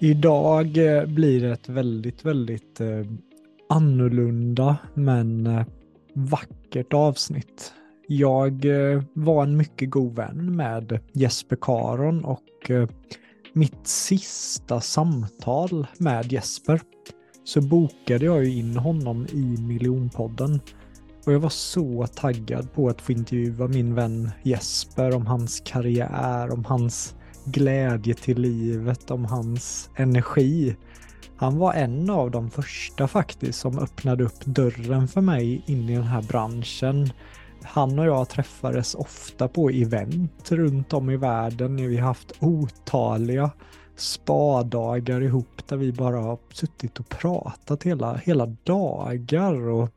Idag eh, blir det ett väldigt, väldigt eh, annorlunda men eh, vackert avsnitt. Jag var en mycket god vän med Jesper Karon och mitt sista samtal med Jesper så bokade jag in honom i miljonpodden. Och jag var så taggad på att få intervjua min vän Jesper om hans karriär, om hans glädje till livet, om hans energi. Han var en av de första faktiskt som öppnade upp dörren för mig in i den här branschen. Han och jag träffades ofta på event runt om i världen. Vi har haft otaliga spadagar ihop där vi bara har suttit och pratat hela, hela dagar. Och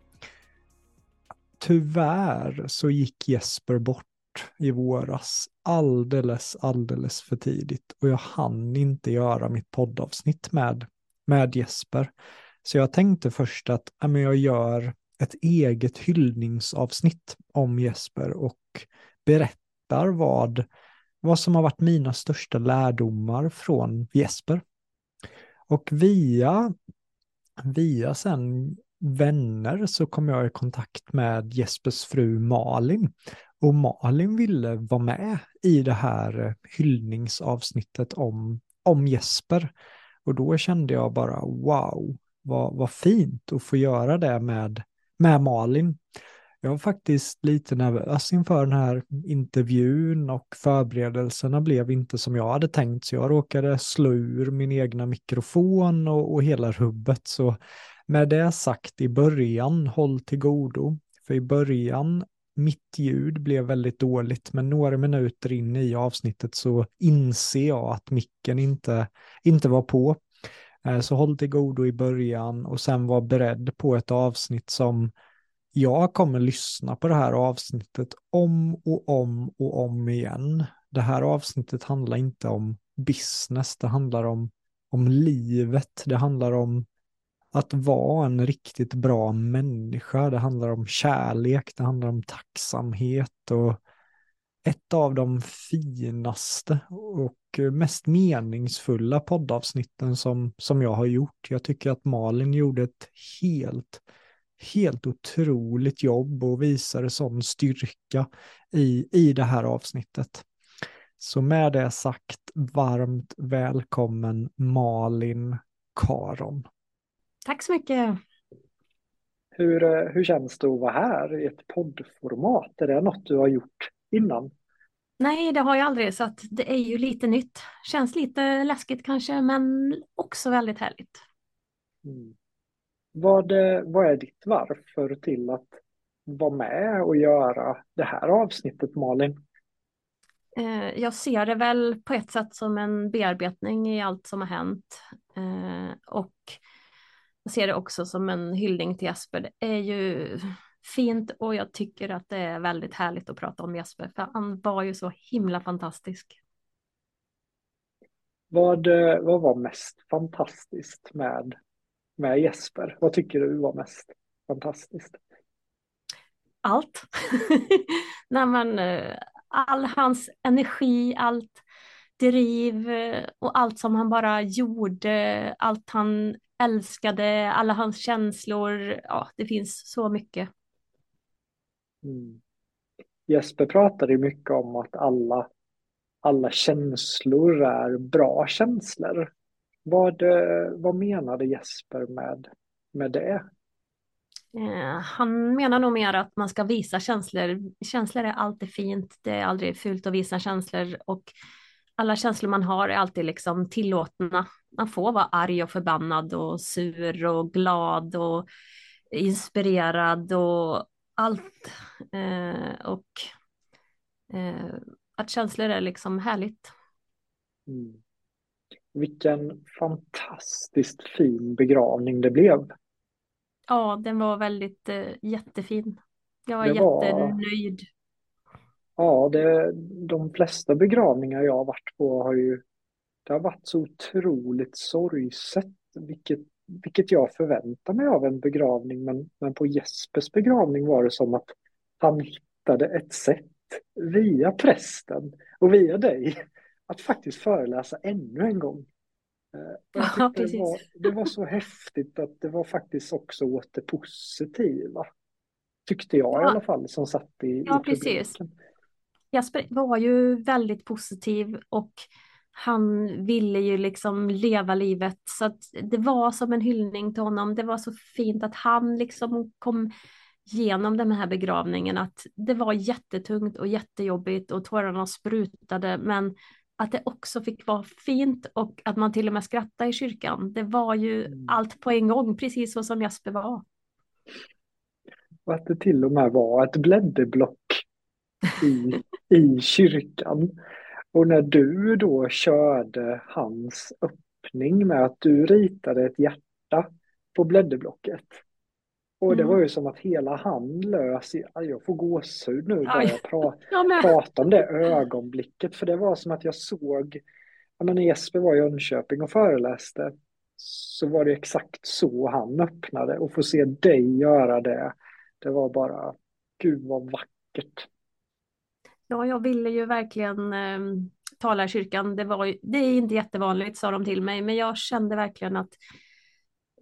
tyvärr så gick Jesper bort i våras alldeles, alldeles för tidigt och jag hann inte göra mitt poddavsnitt med, med Jesper. Så jag tänkte först att ja, men jag gör ett eget hyllningsavsnitt om Jesper och berättar vad, vad som har varit mina största lärdomar från Jesper. Och via, via sen vänner så kom jag i kontakt med Jespers fru Malin och Malin ville vara med i det här hyllningsavsnittet om, om Jesper. Och då kände jag bara wow, vad, vad fint att få göra det med, med Malin. Jag var faktiskt lite nervös inför den här intervjun och förberedelserna blev inte som jag hade tänkt så jag råkade slå ur min egna mikrofon och, och hela rubbet. Så med det sagt i början, håll till godo. För i början mitt ljud blev väldigt dåligt, men några minuter in i avsnittet så inser jag att micken inte, inte var på. Eh, så håll till godo i början och sen var beredd på ett avsnitt som jag kommer lyssna på det här avsnittet om och om och om igen. Det här avsnittet handlar inte om business, det handlar om, om livet, det handlar om att vara en riktigt bra människa. Det handlar om kärlek, det handlar om tacksamhet och ett av de finaste och mest meningsfulla poddavsnitten som, som jag har gjort. Jag tycker att Malin gjorde ett helt, helt otroligt jobb och visade sån styrka i, i det här avsnittet. Så med det sagt, varmt välkommen Malin Karon. Tack så mycket. Hur, eh, hur känns det att vara här i ett poddformat? Är det något du har gjort innan? Nej, det har jag aldrig, så att det är ju lite nytt. Känns lite läskigt kanske, men också väldigt härligt. Mm. Vad, eh, vad är ditt varför till att vara med och göra det här avsnittet, Malin? Eh, jag ser det väl på ett sätt som en bearbetning i allt som har hänt. Och ser det också som en hyllning till Jesper. Det är ju fint och jag tycker att det är väldigt härligt att prata om Jesper, för han var ju så himla fantastisk. Vad, eh, vad var mest fantastiskt med, med Jesper? Vad tycker du var mest fantastiskt? Allt. Nej, men, eh, all hans energi, allt driv eh, och allt som han bara gjorde, allt han älskade, alla hans känslor. Ja, det finns så mycket. Mm. Jesper pratade mycket om att alla, alla känslor är bra känslor. Vad, vad menade Jesper med, med det? Eh, han menar nog mer att man ska visa känslor. Känslor är alltid fint, det är aldrig fult att visa känslor och alla känslor man har är alltid liksom tillåtna. Man får vara arg och förbannad och sur och glad och inspirerad och allt. Eh, och eh, att känslor är liksom härligt. Mm. Vilken fantastiskt fin begravning det blev. Ja, den var väldigt eh, jättefin. Jag var, var jättenöjd. Ja, det, de flesta begravningar jag har varit på har ju det har varit så otroligt sorgset, vilket, vilket jag förväntar mig av en begravning. Men, men på Jespers begravning var det som att han hittade ett sätt via prästen och via dig att faktiskt föreläsa ännu en gång. Eh, ja, det, var, det var så häftigt att det var faktiskt också åt det positiva. Tyckte jag ja. i alla fall som satt i Ja, i precis. Jasper var ju väldigt positiv och han ville ju liksom leva livet så att det var som en hyllning till honom. Det var så fint att han liksom kom genom den här begravningen att det var jättetungt och jättejobbigt och tårarna sprutade men att det också fick vara fint och att man till och med skrattade i kyrkan. Det var ju mm. allt på en gång, precis så som Jesper var. Och att det till och med var ett blädderblock i, i kyrkan. Och när du då körde hans öppning med att du ritade ett hjärta på blädderblocket. Och det var ju mm. som att hela han lös i, jag får gåshud nu bara jag pra, prata om det ögonblicket. För det var som att jag såg, när Jesper var i Jönköping och föreläste, så var det exakt så han öppnade. Och få se dig göra det, det var bara, gud vad vackert. Ja, jag ville ju verkligen eh, tala i kyrkan. Det, var, det är inte jättevanligt, sa de till mig, men jag kände verkligen att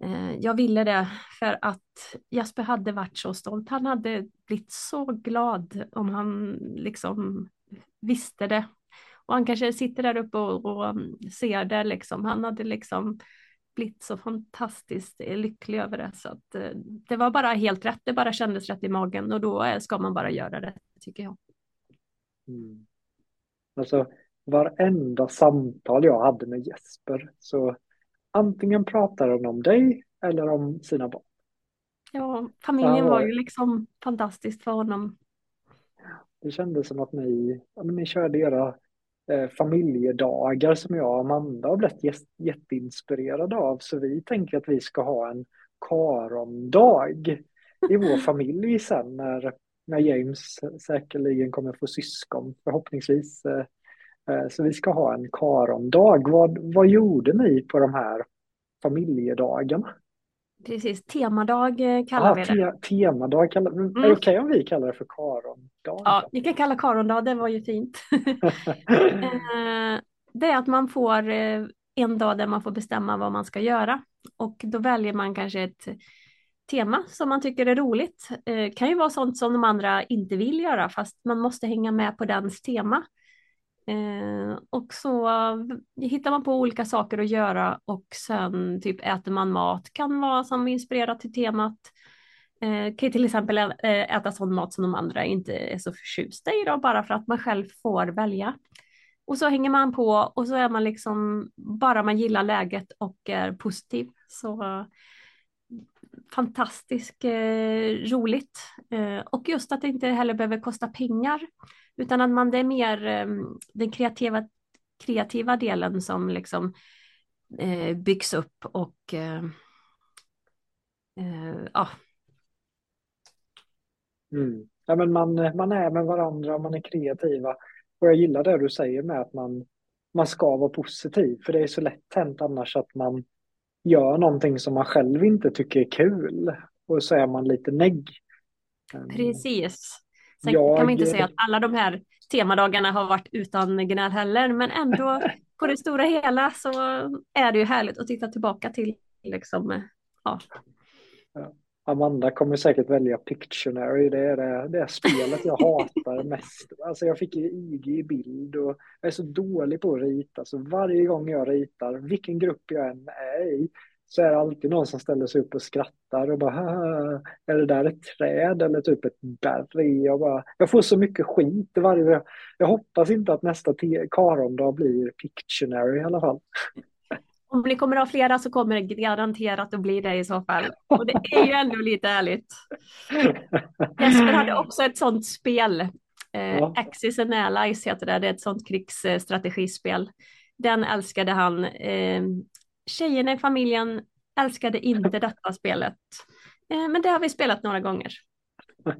eh, jag ville det för att Jasper hade varit så stolt. Han hade blivit så glad om han liksom visste det. Och han kanske sitter där uppe och, och mm, ser det liksom. Han hade liksom blivit så fantastiskt lycklig över det. Så att, eh, det var bara helt rätt. Det bara kändes rätt i magen och då eh, ska man bara göra det, tycker jag. Mm. Alltså, varenda samtal jag hade med Jesper så antingen pratar han om dig eller om sina barn. Ja, familjen var, var ju liksom fantastiskt för honom. Det kändes som att ni, ja, ni körde era eh, familjedagar som jag och Amanda har blivit jätteinspirerade av. Så vi tänker att vi ska ha en Karondag i vår familj sen när när James säkerligen kommer få syskon förhoppningsvis. Eh, eh, så vi ska ha en Karondag. Vad, vad gjorde ni på de här familjedagarna? Precis, temadag eh, kallar ah, vi det. Te temadag, kallar, mm. är det okej okay om vi kallar det för Karondag? Ja, ni kan kalla Karondag, det var ju fint. det är att man får en dag där man får bestämma vad man ska göra och då väljer man kanske ett tema som man tycker är roligt. Eh, kan ju vara sånt som de andra inte vill göra fast man måste hänga med på dens tema. Eh, och så hittar man på olika saker att göra och sen typ äter man mat. Kan vara som inspirerat till temat. Eh, kan till exempel eh, äta sån mat som de andra inte är så förtjusta i då, bara för att man själv får välja. Och så hänger man på och så är man liksom, bara man gillar läget och är positiv så fantastiskt eh, roligt. Eh, och just att det inte heller behöver kosta pengar, utan att man det är mer eh, den kreativa, kreativa delen som liksom eh, byggs upp och eh, eh, ja. Mm. Ja, men man, man är med varandra, man är kreativa. Och jag gillar det du säger med att man, man ska vara positiv, för det är så lätt hänt annars att man gör någonting som man själv inte tycker är kul och så är man lite negg. Ehm, Precis. Sen jag... kan man inte säga att alla de här temadagarna har varit utan gnäll heller, men ändå på det stora hela så är det ju härligt att titta tillbaka till. Liksom, ja. Amanda kommer säkert välja Pictionary, det är det, det är spelet jag hatar mest. Alltså jag fick IG i bild och jag är så dålig på att rita, så varje gång jag ritar, vilken grupp jag än är i, så är det alltid någon som ställer sig upp och skrattar och bara är det där ett träd eller typ ett berg? Jag, bara, jag får så mycket skit varje Jag hoppas inte att nästa Karondag blir Pictionary i alla fall. Om ni kommer att ha flera så kommer det garanterat att bli det i så fall. Och det är ju ändå lite ärligt. Jesper hade också ett sånt spel. Eh. Axis and Allies heter det. Det är ett sånt krigsstrategispel. Den älskade han. Eh, tjejerna i familjen älskade inte detta spelet. Eh, men det har vi spelat några gånger.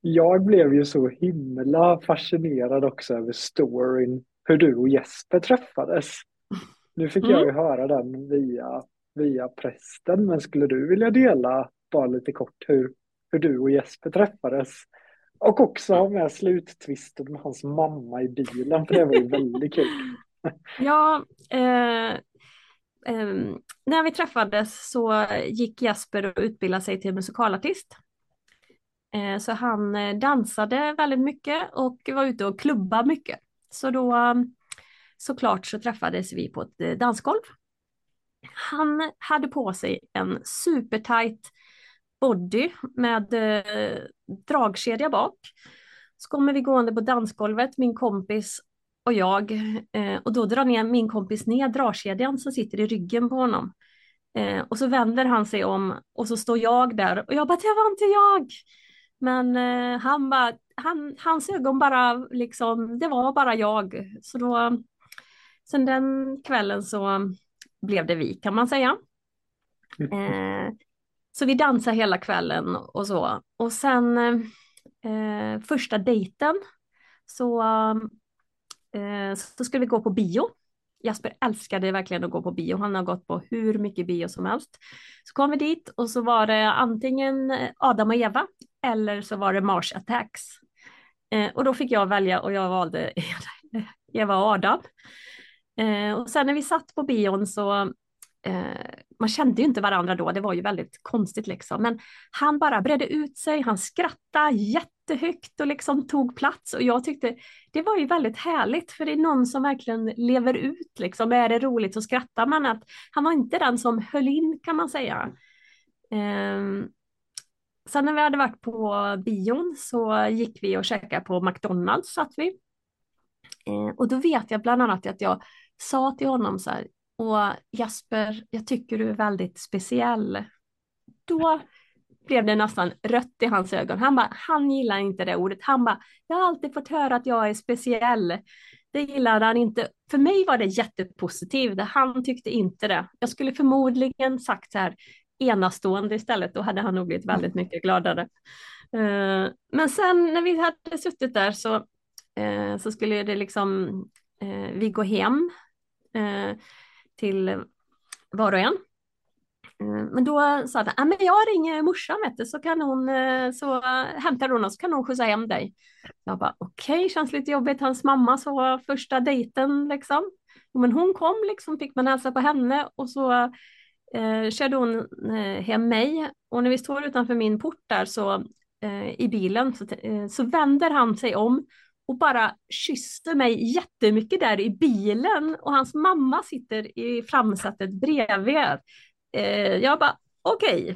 Jag blev ju så himla fascinerad också över storyn, hur du och Jesper träffades. Nu fick mm. jag ju höra den via, via prästen, men skulle du vilja dela bara lite kort hur, hur du och Jesper träffades? Och också med sluttvisten med hans mamma i bilen, för det var ju väldigt kul. Ja, eh, eh, när vi träffades så gick Jesper och utbildade sig till musikalartist. Eh, så han eh, dansade väldigt mycket och var ute och klubbade mycket. Så då såklart så träffades vi på ett eh, dansgolv. Han hade på sig en supertight body med eh, dragkedja bak. Så kommer vi gående på dansgolvet, min kompis och jag. Eh, och då drar ner min kompis ner dragkedjan som sitter i ryggen på honom. Eh, och så vänder han sig om och så står jag där och jag bara, det var inte jag. Men eh, han bara, han, hans ögon bara liksom, det var bara jag. Så då, sen den kvällen så blev det vi kan man säga. Eh, så vi dansade hela kvällen och så. Och sen eh, första dejten så, eh, så skulle vi gå på bio. Jasper älskade verkligen att gå på bio. Han har gått på hur mycket bio som helst. Så kom vi dit och så var det antingen Adam och Eva eller så var det Mars Attacks. Eh, och då fick jag välja och jag valde Eva och Adam. Eh, och sen när vi satt på bion så eh, man kände ju inte varandra då, det var ju väldigt konstigt liksom. Men han bara bredde ut sig, han skrattade jättehögt och liksom tog plats. Och jag tyckte det var ju väldigt härligt, för det är någon som verkligen lever ut liksom. Är det roligt så skrattar man. Att han var inte den som höll in kan man säga. Um, sen när vi hade varit på bion så gick vi och käkade på McDonalds satt vi. Eh, och då vet jag bland annat att jag sa till honom så här, och Jasper, jag tycker du är väldigt speciell. Då blev det nästan rött i hans ögon. Han bara, han gillar inte det ordet. Han bara, jag har alltid fått höra att jag är speciell. Det gillade han inte. För mig var det jättepositivt. Han tyckte inte det. Jag skulle förmodligen sagt så här enastående istället. Då hade han nog blivit väldigt mycket gladare. Eh, men sen när vi hade suttit där så, eh, så skulle det liksom eh, vi gå hem Eh, till var och en. Eh, men då sa han, ah, äh, men jag ringer morsan vet du, så kan hon, eh, så hämtar hon oss så kan hon skjutsa hem dig. Jag bara okej, okay, känns lite jobbigt, hans mamma så första dejten liksom. Men hon kom liksom, fick man hälsa på henne och så eh, körde hon hem mig. Och när vi står utanför min port där så eh, i bilen så, eh, så vänder han sig om och bara kysste mig jättemycket där i bilen och hans mamma sitter i framsätet bredvid. Eh, jag bara okej. Okay.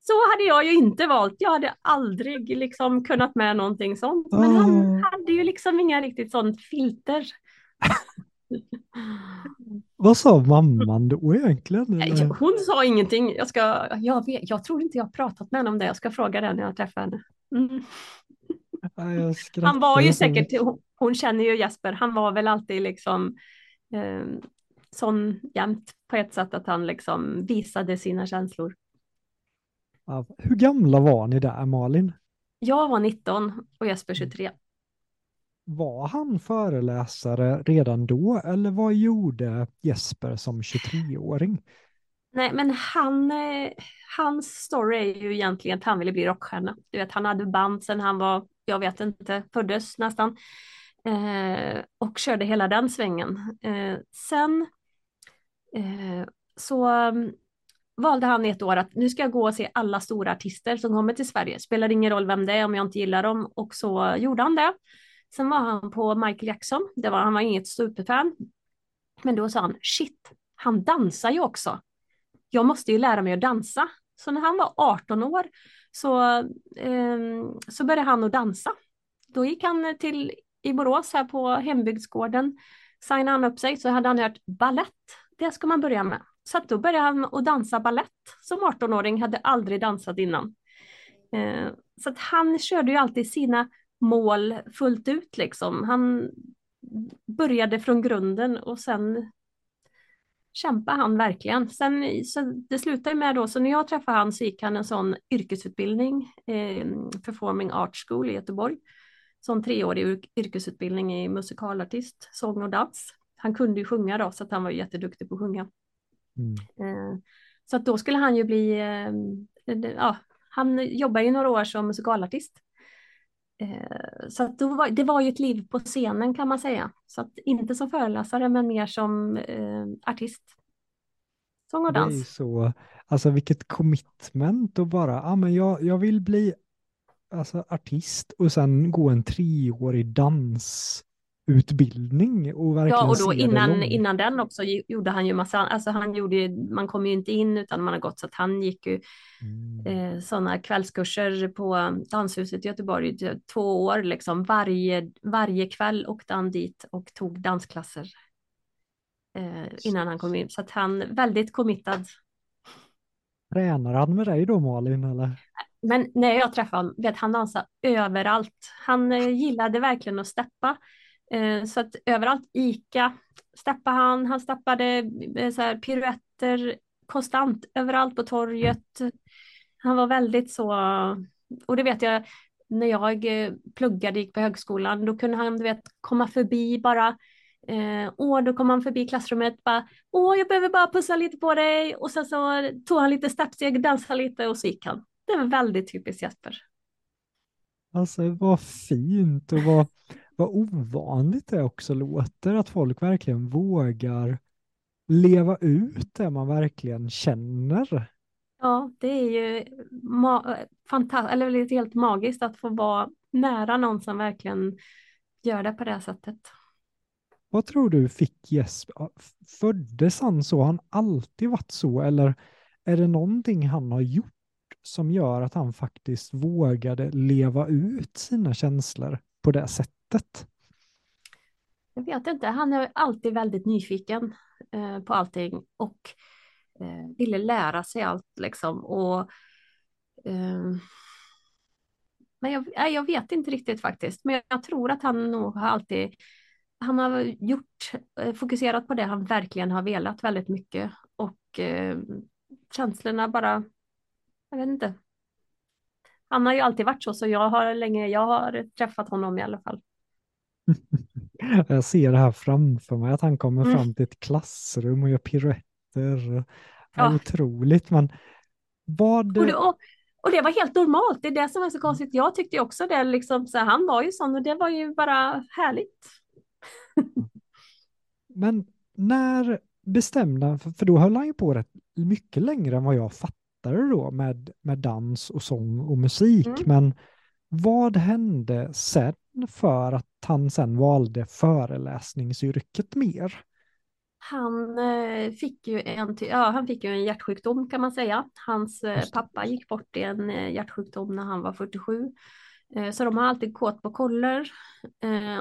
Så hade jag ju inte valt. Jag hade aldrig liksom kunnat med någonting sånt. Men mm. han hade ju liksom inga riktigt sånt filter. Vad sa mamman då egentligen? Eller? Hon sa ingenting. Jag, ska, jag, vet, jag tror inte jag har pratat med henne om det. Jag ska fråga den när jag träffar henne. Mm han var ju säkert, hon, hon, känner ju Jesper, han var väl alltid liksom eh, sån jämt på ett sätt att han liksom visade sina känslor. Hur gamla var ni där Malin? Jag var 19 och Jesper 23. Mm. Var han föreläsare redan då eller vad gjorde Jesper som 23-åring? Nej, men han, eh, hans story är ju egentligen att han ville bli rockstjärna. Du vet, han hade band sen han var jag vet inte, föddes nästan. Eh, och körde hela den svängen. Eh, sen eh, så mm, valde han ett år att nu ska jag gå och se alla stora artister som kommer till Sverige. Spelar ingen roll vem det är om jag inte gillar dem. Och så gjorde han det. Sen var han på Michael Jackson. Det var, han var inget superfan. Men då sa han, shit, han dansar ju också. Jag måste ju lära mig att dansa. Så när han var 18 år så, eh, så började han att dansa. Då gick han till i Borås här på hembygdsgården, signade han upp sig så hade han hört ballett. Det ska man börja med. Så då började han att dansa ballett som 18-åring, hade aldrig dansat innan. Eh, så att han körde ju alltid sina mål fullt ut liksom. Han började från grunden och sen kämpade han verkligen. Sen, så det slutade med då, så när jag träffade han så gick han en sån yrkesutbildning, eh, Performing Arts School i Göteborg. Sån treårig yrkesutbildning i musikalartist, sång och dans. Han kunde ju sjunga då, så att han var jätteduktig på att sjunga. Mm. Eh, så att då skulle han ju bli, eh, ja, han jobbade ju några år som musikalartist. Eh, så att var, det var ju ett liv på scenen kan man säga. Så att inte som föreläsare men mer som eh, artist. Sång och dans. Det är så, alltså vilket commitment och bara, ah, men jag, jag vill bli alltså, artist och sen gå en treårig dans utbildning och verkligen Ja, och då innan, innan den också gjorde han ju massa, alltså han gjorde man kom ju inte in utan man har gått så att han gick ju mm. eh, sådana kvällskurser på Danshuset i Göteborg två år liksom. Varje, varje kväll åkte han dit och tog dansklasser eh, innan han kom in. Så att han väldigt committad. Tränar han med dig då Malin eller? Men när jag träffade honom, vet han dansade överallt. Han eh, gillade verkligen att steppa. Eh, så att överallt, ICA steppade han, han steppade eh, så här, piruetter konstant överallt på torget. Han var väldigt så, och det vet jag när jag eh, pluggade, gick på högskolan, då kunde han du vet, komma förbi bara Eh, och då kom han förbi klassrummet bara, åh jag behöver bara pussa lite på dig och sen så tog han lite steppsteg, dansade lite och så gick han. Det var väldigt typiskt Jesper. Alltså vad fint och vad, vad ovanligt det också låter att folk verkligen vågar leva ut det man verkligen känner. Ja, det är ju fantastiskt, eller helt magiskt att få vara nära någon som verkligen gör det på det sättet. Vad tror du fick Jesper? Föddes han så? Har han alltid varit så? Eller är det någonting han har gjort som gör att han faktiskt vågade leva ut sina känslor på det sättet? Jag vet inte. Han är alltid väldigt nyfiken eh, på allting och eh, ville lära sig allt liksom. Och, eh, men jag, jag vet inte riktigt faktiskt. Men jag tror att han nog har alltid han har gjort, eh, fokuserat på det han verkligen har velat väldigt mycket och eh, känslorna bara, jag vet inte. Han har ju alltid varit så, så jag har länge, jag har träffat honom i alla fall. Jag ser det här framför mig, att han kommer mm. fram till ett klassrum och gör piruetter. Ja. otroligt, men vad... Och det, och, och det var helt normalt, det är det som är så konstigt. Jag tyckte också det, liksom, så han var ju sån och det var ju bara härligt. Men när bestämde han, för då höll han ju på rätt mycket längre än vad jag fattade då med, med dans och sång och musik. Mm. Men vad hände sen för att han sen valde föreläsningsyrket mer? Han eh, fick ju en, ja, han fick ju en hjärtsjukdom kan man säga. Hans eh, pappa gick bort i en eh, hjärtsjukdom när han var 47. Eh, så de har alltid kåt på koller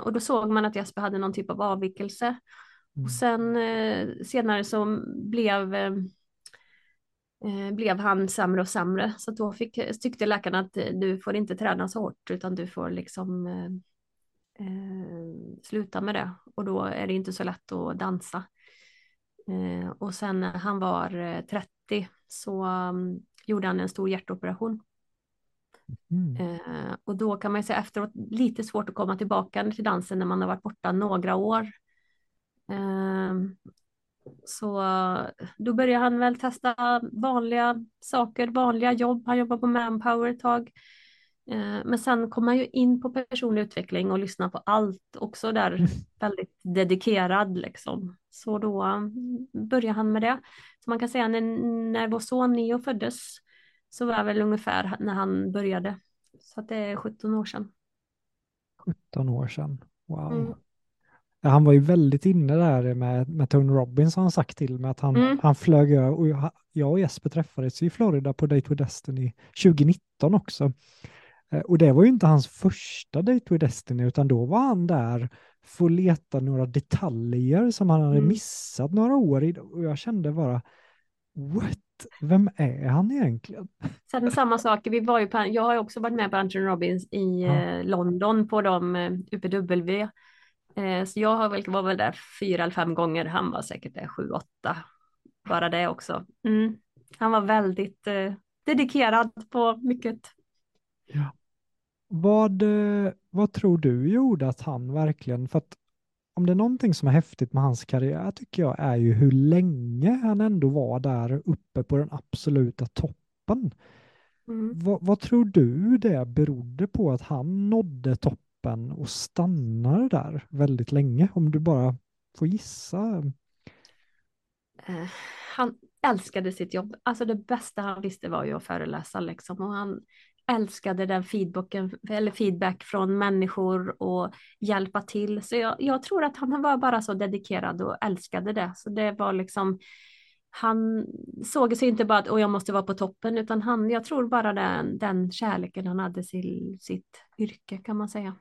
och då såg man att Jesper hade någon typ av avvikelse. Och mm. sen senare så blev, blev han sämre och sämre så då fick, tyckte läkarna att du får inte träna så hårt utan du får liksom eh, sluta med det och då är det inte så lätt att dansa. Eh, och sen när han var 30 så um, gjorde han en stor hjärtoperation. Mm. Eh, och då kan man ju säga efteråt lite svårt att komma tillbaka till dansen när man har varit borta några år. Så då började han väl testa vanliga saker, vanliga jobb. Han jobbade på Manpower ett tag. Eh, men sen kom han ju in på personlig utveckling och lyssnade på allt också där, mm. väldigt dedikerad liksom. Så då mm, började han med det. Så man kan säga när, när vår son Neo föddes så var det väl ungefär när han började. Så det är 17 år sedan. 17 år sedan, wow. Mm. Han var ju väldigt inne där med, med Tony Robbins har han sagt till mig att han, mm. han flög över och jag, och Jesper träffades i Florida på Date with Destiny 2019 också. Eh, och det var ju inte hans första Date with Destiny utan då var han där för att leta några detaljer som han hade mm. missat några år i och jag kände bara what? Vem är han egentligen? Sen samma sak, vi var ju på, jag har också varit med på Anthony Robbins i ja. Eh, London på de eh, UPW. Eh, så jag har väl, var väl där fyra eller fem gånger, han var säkert där sju, åtta. Bara det också. Mm. Han var väldigt eh, dedikerad på mycket. Ja. Vad, vad tror du gjorde att han verkligen, för att om det är någonting som är häftigt med hans karriär tycker jag är ju hur länge han ändå var där uppe på den absoluta toppen. Mm. Vad, vad tror du det berodde på att han nådde toppen och stannade där väldigt länge? Om du bara får gissa. Eh, han älskade sitt jobb. Alltså det bästa han visste var ju att föreläsa liksom. Och han älskade den feedbacken, eller feedback från människor och hjälpa till. Så jag, jag tror att han var bara så dedikerad och älskade det. Så det var liksom, han såg sig inte bara att jag måste vara på toppen, utan han, jag tror bara den, den kärleken han hade till sitt yrke kan man säga.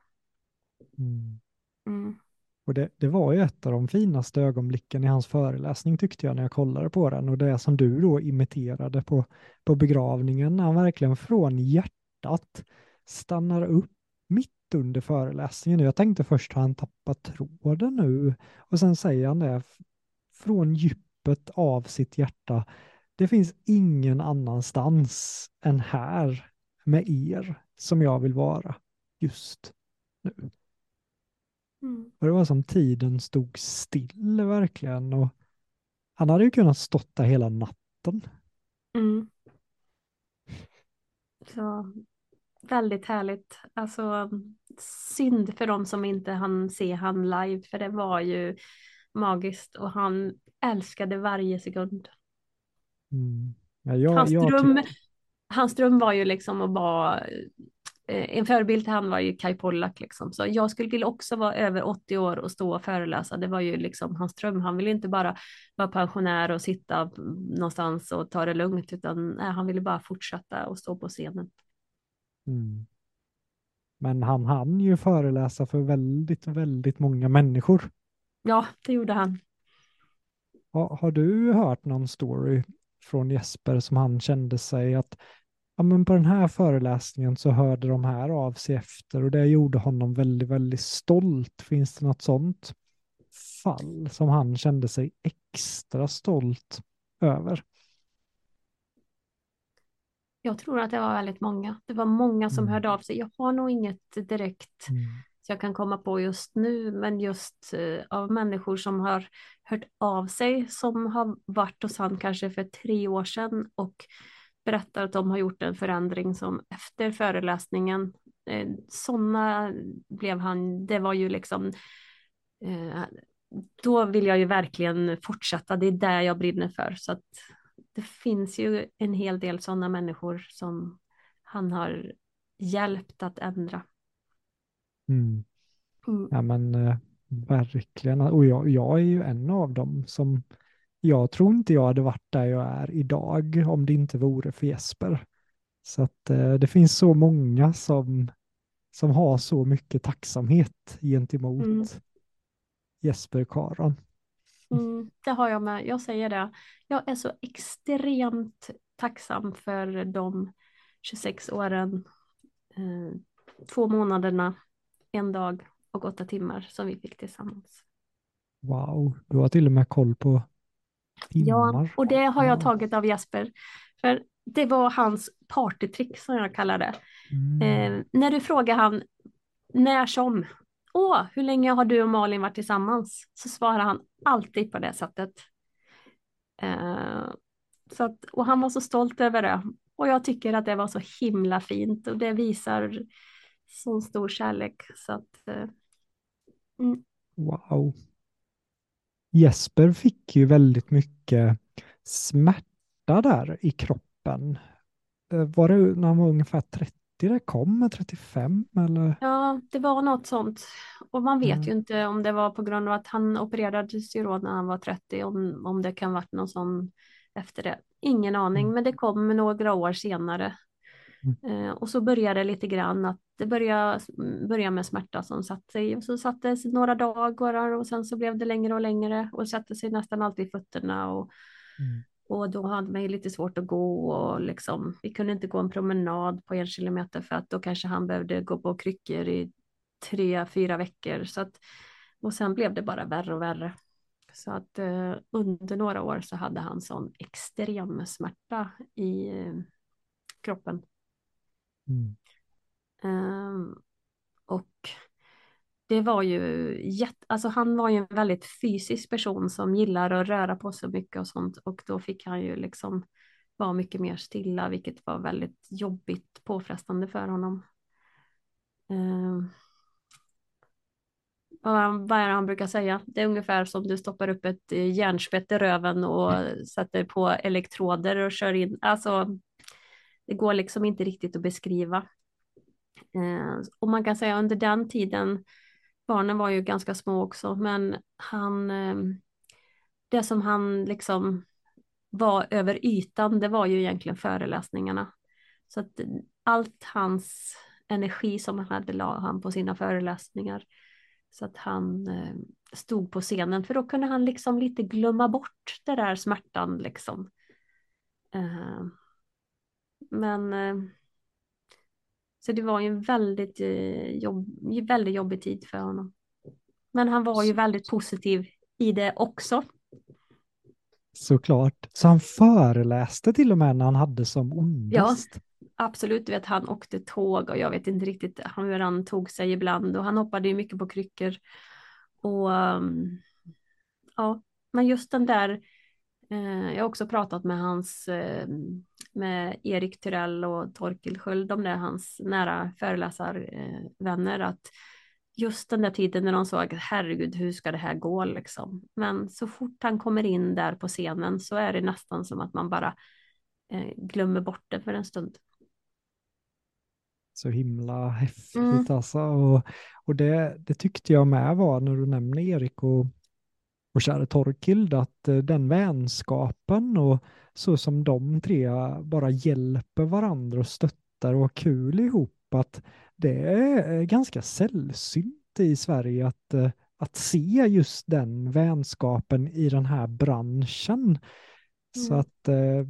Mm. Mm. Och det, det var ju ett av de finaste ögonblicken i hans föreläsning tyckte jag när jag kollade på den och det som du då imiterade på, på begravningen när han verkligen från hjärtat stannar upp mitt under föreläsningen. Jag tänkte först har han tappat tråden nu och sen säger han det från djupet av sitt hjärta. Det finns ingen annanstans än här med er som jag vill vara just nu. Mm. Och det var som tiden stod still verkligen. Och han hade ju kunnat stått där hela natten. Mm. Så väldigt härligt. Alltså synd för dem som inte hann se han live, för det var ju magiskt och han älskade varje sekund. Mm. Ja, jag, hans, jag dröm, hans dröm var ju liksom att vara en förebild till han var ju Kai Pollak liksom. Så jag skulle vilja också vara över 80 år och stå och föreläsa. Det var ju liksom hans dröm. Han ville inte bara vara pensionär och sitta någonstans och ta det lugnt, utan nej, han ville bara fortsätta och stå på scenen. mm. Men han hann ju föreläsa för väldigt, väldigt många människor. Ja, det gjorde han. Har, har du hört någon story från Jesper som han kände sig att ja, men på den här föreläsningen så hörde de här av sig efter och det gjorde honom väldigt, väldigt stolt. Finns det något sånt fall som han kände sig extra stolt över? Jag tror att det var väldigt många. Det var många som Mm. hörde av sig. Jag har nog inget direkt Mm. så jag kan komma på just nu, men just eh, av människor som har hört av sig, som har varit hos han kanske för tre år sedan och berättar att de har gjort en förändring som efter föreläsningen, eh, sådana blev han, det var ju liksom, eh, då vill jag ju verkligen fortsätta, det är där jag brinner för, så att det finns ju en hel del sådana människor som han har hjälpt att ändra. Mm. Mm. Ja men eh, verkligen. Och jag, jag är ju en av dem som jag tror inte jag hade varit där jag är idag om det inte vore för Jesper. Så att eh, det finns så många som, som har så mycket tacksamhet gentemot Mm. Jesper Karon. Mm, det har jag med. Jag säger det. Jag är så extremt tacksam för de 26 åren, eh, två månaderna, en dag och åtta timmar som vi fick tillsammans. Wow, du har till och med koll på Ja, och det har jag Ja. tagit av Jesper. För det var hans partytrick som jag kallar det. Mm. Eh, när du frågar han när som, åh, hur länge har du och Malin varit tillsammans? Så svarar han alltid på det sättet. Eh, så att, och han var så stolt över det. Och jag tycker att det var så himla fint och det visar så stor kärlek. Så att, eh, mm, Wow. Jesper fick ju väldigt mycket smärta där i kroppen. Eh, Var det när han var ungefär 30 det kom, 35 eller? ja, det var något sånt. Och man vet Mm. ju inte om det var på grund av att han opererades ju då när han var 30, om, om det kan varit någon sån efter det. Ingen aning, Mm. men det kom några år senare. Eh, och så började det lite grann att det började, började med smärta som satte sig och så satte det sig några dagar och sen så blev det längre och längre och satte sig nästan alltid i fötterna och, Mm. och då hade man ju lite svårt att gå och liksom vi kunde inte gå en promenad på en kilometer för att då kanske han behövde gå på kryckor i tre, fyra veckor så att och sen blev det bara värre och värre. Så att eh, under några år så hade han sån extrem smärta i eh, kroppen. Mm. Ehm, och det var ju jätte, alltså han var ju en väldigt fysisk person som gillar att röra på sig mycket och sånt och då fick han ju liksom var mycket mer stilla, vilket var väldigt jobbigt, påfrestande för honom. Eh, vad är det han brukar säga? Det är ungefär som du stoppar upp ett eh, järnspett i röven och sätter på elektroder och kör in. Alltså, det går liksom inte riktigt att beskriva. Eh, och man kan säga under den tiden, barnen var ju ganska små också, men han, eh, det som han liksom var över ytan, det var ju egentligen föreläsningarna. Så att allt hans energi som han hade la han på sina föreläsningar. Så att han eh, stod på scenen, för då kunde han liksom lite glömma bort det där smärtan liksom. Eh, men eh, så det var ju en väldigt, eh, jobb, väldigt jobbig tid för honom. Men han var ju väldigt positiv i det också. Såklart. Så han föreläste till och med när han hade som ondast? Ja, absolut. Du vet, han åkte tåg och jag vet inte riktigt hur han tog sig ibland och han hoppade ju mycket på kryckor. Och um, ja, men just den där Eh, jag har också pratat med hans, eh, med Erik Tyrell och Torkel Sköld, de där hans nära föreläsarvänner, att just den där tiden när de såg, herregud, hur ska det här gå liksom? Men så fort han kommer in där på scenen så är det nästan som att man bara eh, glömmer bort det för en stund. Så himla häftigt mm. alltså. Och, och det, det tyckte jag med var när du nämner Erik och och käre Torkild att eh, den vänskapen och så som de tre bara hjälper varandra och stöttar och har kul ihop att det är ganska sällsynt i Sverige att, eh, att se just den vänskapen i den här branschen. Mm. Så att eh,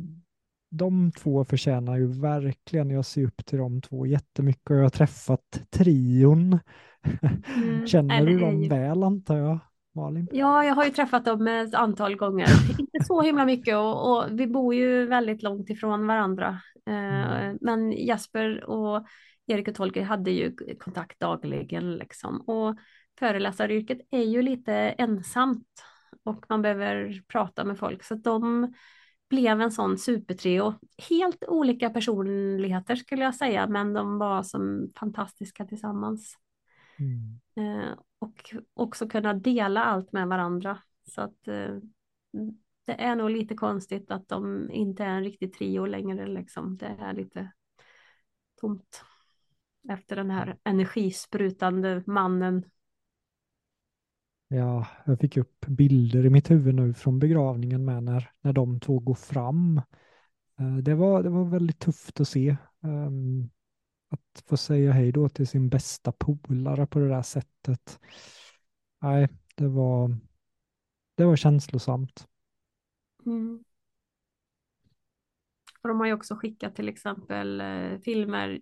de två förtjänar ju verkligen, jag ser upp till de två jättemycket och jag har träffat trion. Mm. Känner du dem väl antar jag? Malin? Ja, jag har ju träffat dem ett antal gånger. Inte så himla mycket och, och vi bor ju väldigt långt ifrån varandra. Eh, mm. Men Jesper och Erik och Tolker hade ju kontakt dagligen liksom. Och föreläsaryrket är ju lite ensamt och man behöver prata med folk. Så de blev en sån supertrio. Helt olika personligheter skulle jag säga, men de var som fantastiska tillsammans. Mm. Och också kunna dela allt med varandra. Så att eh, det är nog lite konstigt att de inte är en riktig trio längre. Liksom. Det är lite tomt efter den här energisprutande mannen. Ja, jag fick upp bilder i mitt huvud nu från begravningen med när, när de två går fram. Eh, det var, det var väldigt tufft att se. Um, att få säga hej då till sin bästa polare på det där sättet. Nej, det var, det var känslosamt. Mm. Och de har ju också skickat till exempel eh, filmer.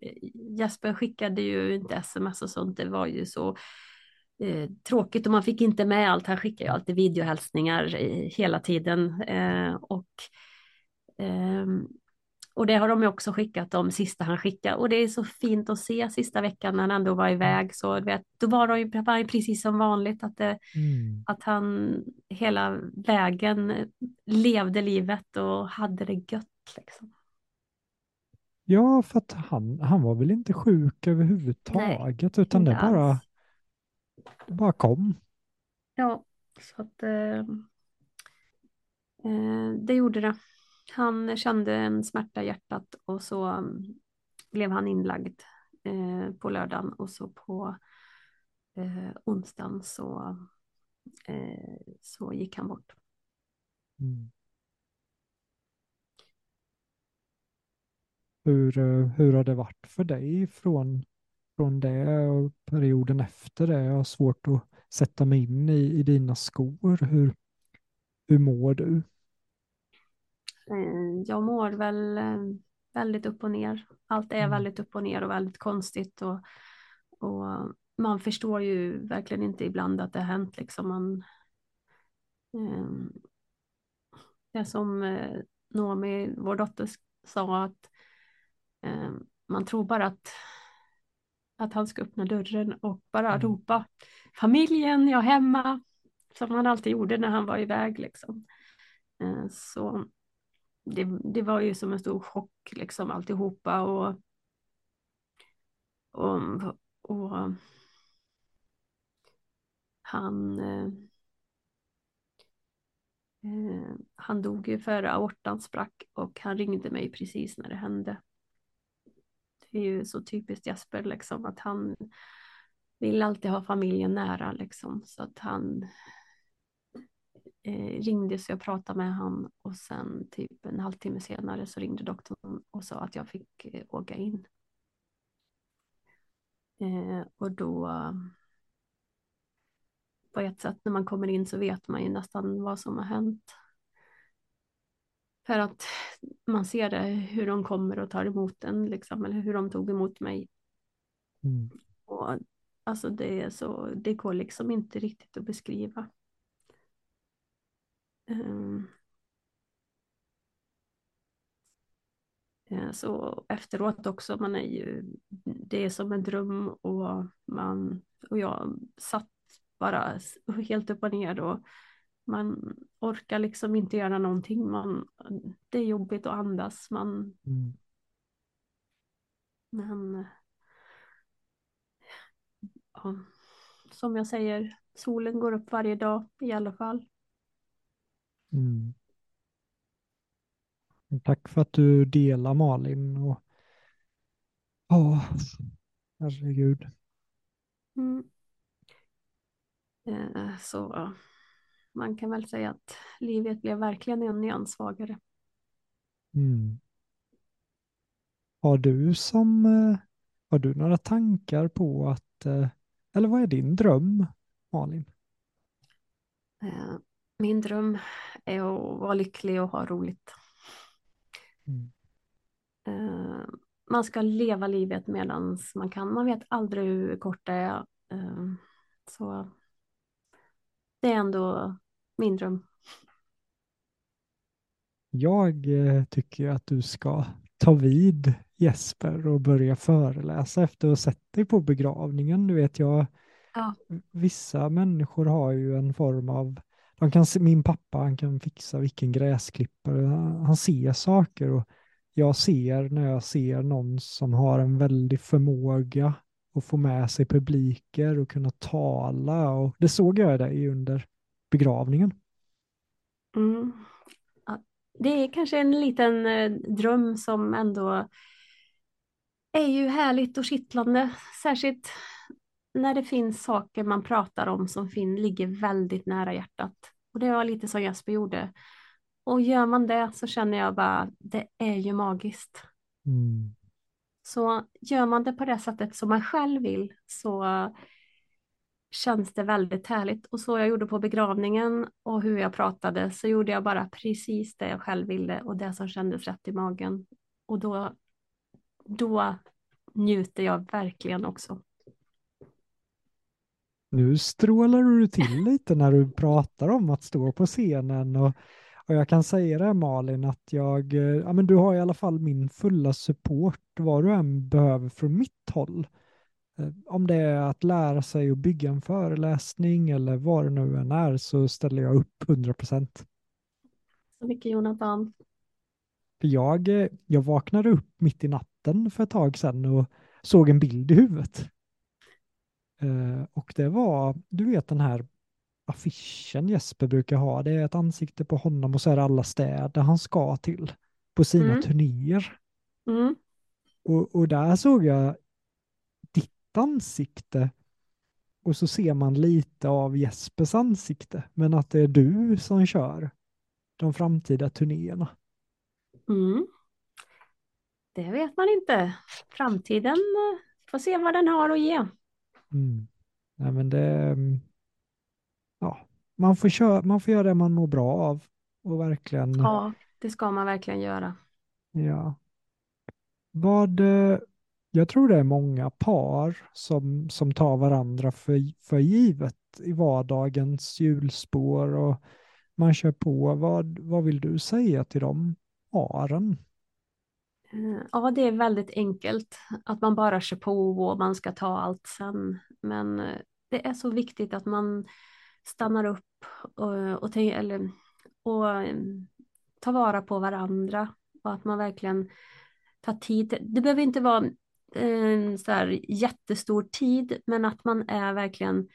Jesper skickade ju inte sms och sånt. Det var ju så eh, tråkigt och man fick inte med allt. Han skickar ju alltid videohälsningar i, hela tiden. Eh, och eh, och det har de också skickat de sista han skickade. Och det är så fint att se sista veckan när han ändå var iväg. Så vet, då var det ju precis som vanligt att, det, mm. att han hela vägen levde livet och hade det gött. Liksom. Ja, för att han, han var väl inte sjuk överhuvudtaget, Nej, utan det bara, det bara kom. Ja, så att eh, eh, det gjorde det. Han kände en smärta i hjärtat och så mm, blev han inlagd eh, på lördagen och så på eh, onsdagen så, eh, så gick han bort. Mm. Hur, eh, hur har det varit för dig från, från det och perioden efter det? Jag har svårt att sätta mig in i, i dina skor. Hur, hur mår du? Eh, jag mår väl eh, väldigt upp och ner. Allt är mm. väldigt upp och ner och väldigt konstigt. Och, och man förstår ju verkligen inte ibland att det har hänt. Liksom man, eh, det som eh, Noomi, vår dotter, sa att eh, man tror bara att, att han ska öppna dörren och bara mm. ropa familjen, jag är hemma, som han alltid gjorde när han var iväg. Liksom. Eh, så det, det var ju som en stor chock liksom alltihopa och, och, och han eh, eh, han dog ju för aortan sprack och han ringde mig precis när det hände. Det är ju så typiskt Jesper liksom att han vill alltid ha familjen nära liksom så att han ringde så jag pratade med honom och sen typ en halvtimme senare så ringde doktorn och sa att jag fick eh, åka in. Eh, och då på ett sätt när man kommer in så vet man ju nästan vad som har hänt. För att man ser det, hur de kommer och tar emot en, liksom, eller hur de tog emot mig. Mm. Och, alltså det, är så, det går liksom inte riktigt att beskriva. Um, så efteråt också, man är ju, det är som en dröm och man, och jag satt bara helt upp och ner och man orkar liksom inte göra någonting. Man, det är jobbigt att andas. Man, mm. Men ja, som jag säger, solen går upp varje dag i alla fall. Mm. Tack för att du delar Malin. Och... Ja, herregud. Mm. Eh, så man kan väl säga att livet blev verkligen en nyans svagare. Mm. Har du som, eh, har du några tankar på att, eh, eller vad är din dröm, Malin? Min dröm är att vara lycklig och ha roligt. Mm. Man ska leva livet medan man kan. Man vet aldrig hur kort det är. Så det är ändå min dröm. Jag eh, tycker att du ska ta vid Jesper och börja föreläsa efter att ha sett dig på begravningen. Du vet, jag, ja. vissa människor har ju en form av, de kan se, min pappa han kan fixa vilken gräsklippare, han, han ser saker och jag ser när jag ser någon som har en väldig förmåga att få med sig publiker och kunna tala och det såg jag dig under begravningen. Mm. Ja, det är kanske en liten eh, dröm som ändå är ju härligt och kittlande, särskilt när det finns saker man pratar om som fin, ligger väldigt nära hjärtat. Och det var lite som Jesper gjorde. Och gör man det så känner jag bara, det är ju magiskt. Mm. Så gör man det på det sättet som man själv vill så känns det väldigt härligt. Och så jag gjorde på begravningen och hur jag pratade så gjorde jag bara precis det jag själv ville och det som kändes rätt i magen. Och då, då njuter jag verkligen också. Nu strålar du till lite när du pratar om att stå på scenen och, och jag kan säga det Malin att jag, ja men du har i alla fall min fulla support vad du än behöver från mitt håll. Eh, om det är att lära sig att bygga en föreläsning eller vad det nu än är så ställer jag upp 100 procent. Så mycket Jonathan. Jag, eh, jag vaknade upp mitt i natten för ett tag sedan och såg en bild i huvudet. Eh, och det var, du vet den här affischen Jesper brukar ha, det är ett ansikte på honom och så är det alla städer han ska till på sina mm. turnéer. Mm. Och, och där såg jag ansikte och så ser man lite av Jespers ansikte, men att det är du som kör de framtida turnéerna. Mm. Det vet man inte. Framtiden eh, får se vad den har att ge. Mm. Nej, men det, mm, ja, man, får köra, man får göra det man mår bra av. Och verkligen... Ja, det ska man verkligen göra. Ja. Vad, eh, jag tror det är många par som, som tar varandra för, för givet i vardagens hjulspår och man kör på. Vad, vad vill du säga till de paren? Ja, det är väldigt enkelt att man bara kör på och man ska ta allt sen. Men eh, det är så viktigt att man stannar upp och, och, eller, och eh, tar vara på varandra och att man verkligen tar tid. Det behöver inte vara en så här jättestor tid, men att man är verkligen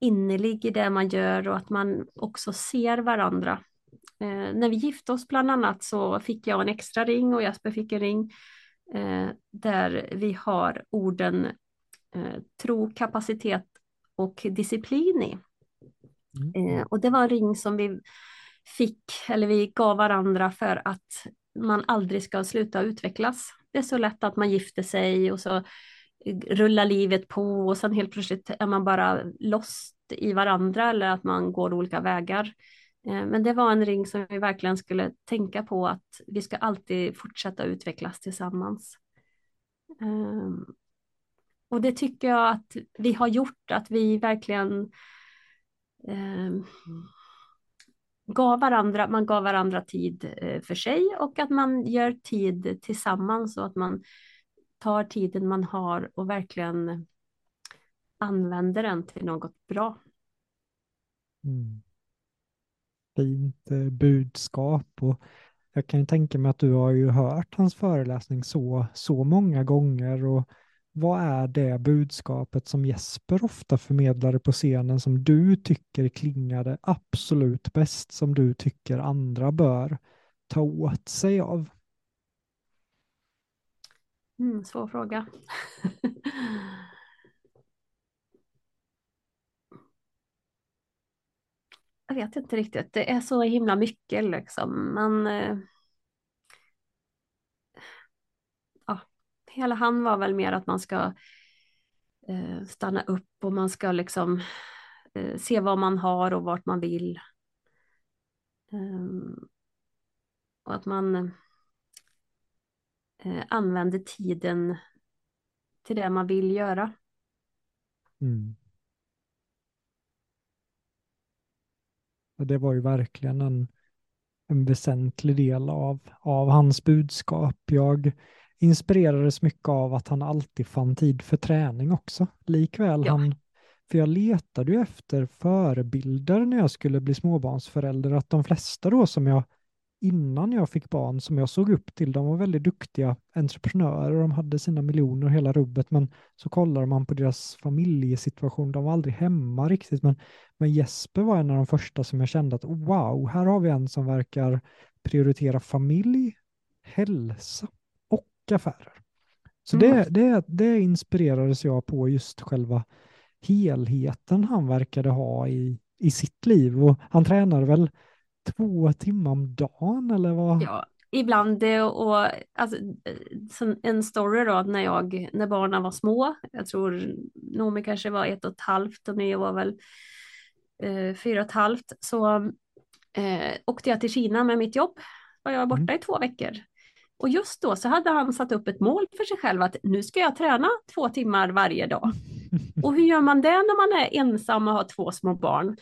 innerlig i det man gör och att man också ser varandra. Eh, när vi gifte oss bland annat så fick jag en extra ring och Jasper fick en ring eh, där vi har orden eh, tro, kapacitet och disciplin i. Mm. Eh, och det var en ring som vi fick, eller vi gav varandra för att man aldrig ska sluta utvecklas. Det är så lätt att man gifter sig och så rullar livet på och sen helt plötsligt är man bara lost i varandra eller att man går olika vägar. Eh, men det var en ring som vi verkligen skulle tänka på att vi ska alltid fortsätta utvecklas tillsammans. Ehm, och det tycker jag att vi har gjort, att vi verkligen ehm, gav varandra, man gav varandra tid eh, för sig och att man gör tid tillsammans och att man tar tiden man har och verkligen använder den till något bra. Mm. Fint eh, budskap och jag kan ju tänka mig att du har ju hört hans föreläsning så, så många gånger och vad är det budskapet som Jesper ofta förmedlade på scenen som du tycker klingade absolut bäst, som du tycker andra bör ta åt sig av? Mm, svår fråga. jag vet inte riktigt, det är så himla mycket liksom. Man, eh, ja, hela han var väl mer att man ska eh, stanna upp och man ska liksom eh, se vad man har och vart man vill. Ehm, och att man eh, använder tiden till det man vill göra. Mm. Det var ju verkligen en, en väsentlig del av, av hans budskap. Jag inspirerades mycket av att han alltid fann tid för träning också. Likväl ja. han, för jag letade ju efter förebilder när jag skulle bli småbarnsförälder, att de flesta då som jag innan jag fick barn som jag såg upp till. De var väldigt duktiga entreprenörer och de hade sina miljoner och hela rubbet. Men så kollar man på deras familjesituation. De var aldrig hemma riktigt. Men, men Jesper var en av de första som jag kände att wow, här har vi en som verkar prioritera familj, hälsa och affärer. Så mm. det, det, det inspirerades jag på just själva helheten han verkade ha i, i sitt liv. Och han tränade väl två timmar om dagen eller vad? Ja, ibland och alltså, en story då när jag, när barnen var små, jag tror Nomi kanske var ett och ett halvt och Neo var väl eh, fyra och ett halvt, så eh, åkte jag till Kina med mitt jobb. Var jag borta mm. i två veckor. Och just då så hade han satt upp ett mål för sig själv att nu ska jag träna två timmar varje dag. Och hur gör man det när man är ensam och har två små barn?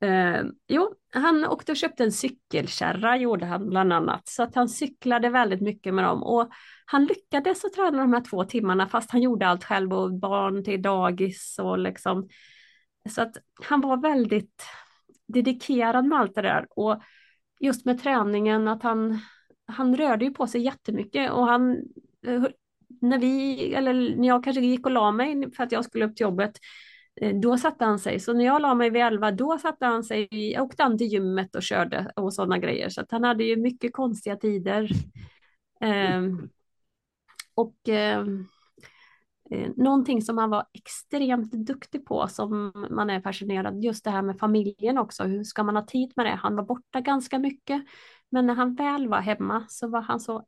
Eh, jo, han åkte och köpte en cykelkärra gjorde han bland annat. Så att han cyklade väldigt mycket med dem. Och han lyckades att träna de här två timmarna fast han gjorde allt själv och barn till dagis och liksom. Så att han var väldigt dedikerad med allt det där. Och just med träningen att han, han rörde ju på sig jättemycket och han eh, när vi, eller när jag kanske gick och la mig för att jag skulle upp till jobbet, Eh, då satte han sig, så när jag la mig vid elva, då satte han sig, åkte han till gymmet och körde och sådana grejer. Så att han hade ju mycket konstiga tider. Eh, och ehm, eh, någonting som han var extremt duktig på, som man är fascinerad, just det här med familjen också. Hur ska man ha tid med det? Han var borta ganska mycket, men när han väl var hemma så var han så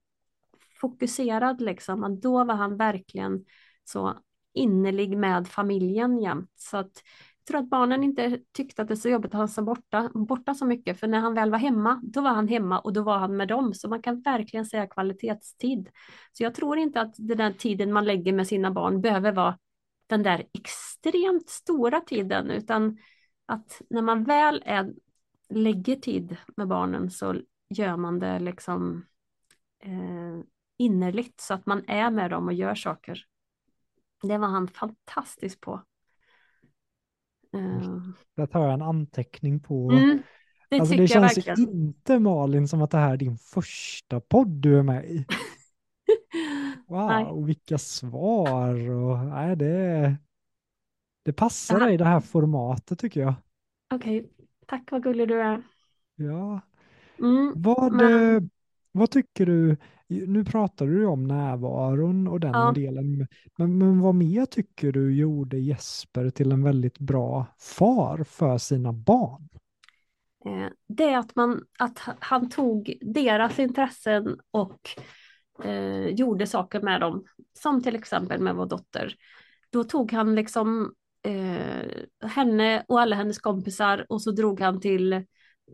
fokuserad liksom. Då var han verkligen så innerlig med familjen jämt. Så att jag tror att barnen inte tyckte att det var så jobbigt att han var borta, borta så mycket, för när han väl var hemma, då var han hemma och då var han med dem. Så man kan verkligen säga kvalitetstid. Så jag tror inte att den där tiden man lägger med sina barn behöver vara den där extremt stora tiden, utan att när man väl är, lägger tid med barnen så gör man det liksom eh, innerligt så att man är med dem och gör saker. Det var han fantastisk på. Uh. Där tar jag en anteckning på. Mm. det alltså, det känns verkligen. inte Malin som att det här är din första podd du är med i. Nej. Wow, vilka svar och nej, det, det passar dig det här formatet tycker jag. Okej, tack vad gullig du är. Ja. Mm, Vad, men- eh, vad tycker du, nu pratar du om närvaron och den Ja. delen, men, men vad mer tycker du gjorde Jesper till en väldigt bra far för sina barn? Eh, det är att, man, att ha- han tog deras intressen och eh, gjorde saker med dem. Som till exempel med vår dotter. Då tog han liksom eh, henne och alla hennes kompisar och så drog han till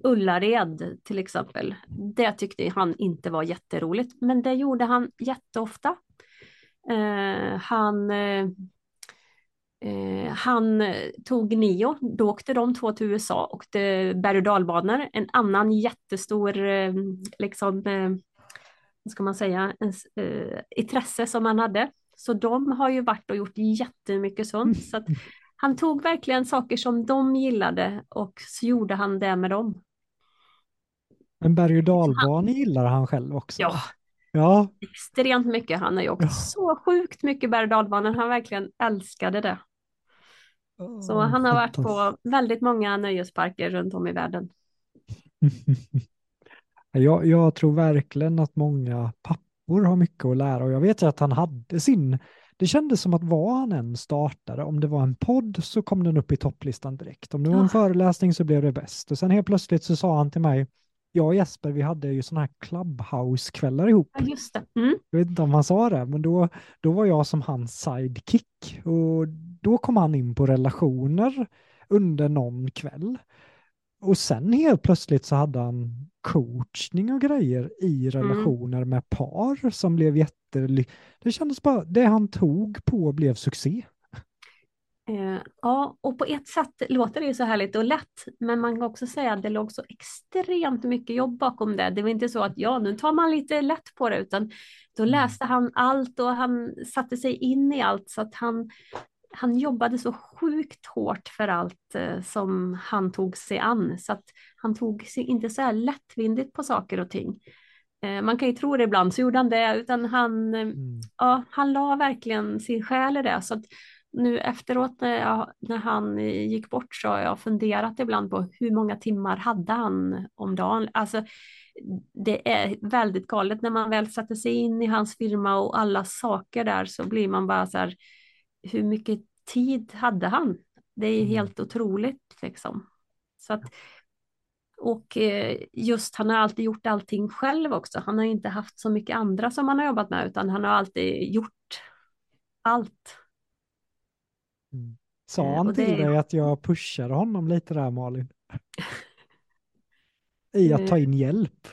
Ullared till exempel. Det tyckte han inte var jätteroligt, men det gjorde han jätteofta. Eh, han eh, eh han tog Nio, då åkte de två till USA och åkte berg och dalbanor. En annan jättestor, eh, liksom, eh, vad ska man säga, en, eh, intresse som han hade. Så de har ju varit och gjort jättemycket sånt. Så att han tog verkligen saker som de gillade och så gjorde han det med dem. En berg och dalbana gillar han själv också. Ja. Ja, Extremt mycket. Han har ju åkt Ja. så sjukt mycket berg och dalbanor. Han verkligen älskade det. Så han har varit på väldigt många nöjesparker runt om i världen. Jag, jag tror verkligen att många pappor har mycket att lära och jag vet ju att han hade sin, det kändes som att vad han än startade, om det var en podd så kom den upp i topplistan direkt. Om det var en Ja. föreläsning så blev det bäst. Och sen helt plötsligt så sa han till mig, jag och Jesper, vi hade ju sådana här clubhouse-kvällar ihop. Ja, just det. Mm. Jag vet inte om han sa det, men då, då var jag som hans sidekick. Och då kom han in på relationer under någon kväll. Och sen helt plötsligt så hade han coachning och grejer i relationer med par som blev jätte... Det kändes bara, det han tog på blev succé. Eh, ja, och på ett sätt låter det ju så härligt och lätt, men man kan också säga att det låg så extremt mycket jobb bakom det. Det var inte så att ja, nu tar man lite lätt på det, utan då Mm. läste han allt och han satte sig in i allt så att han, han jobbade så sjukt hårt för allt eh, som han tog sig an, så att han tog sig inte så här lättvindigt på saker och ting. Eh, man kan ju tro det ibland, så gjorde han det, utan han, Mm. ja, han la verkligen sin själ i det. Så att nu efteråt när, jag, när han gick bort så har jag funderat ibland på hur många timmar hade han om dagen. Alltså, det är väldigt galet när man väl sätter sig in i hans firma och alla saker där så blir man bara så här, hur mycket tid hade han? Det är Mm. helt otroligt liksom. Så att, och eh, just han har alltid gjort allting själv också. Han har inte haft så mycket andra som han har jobbat med utan han har alltid gjort allt. Mm. Sa Eh, han till dig att jag pushade honom lite där Malin? I att ta in hjälp?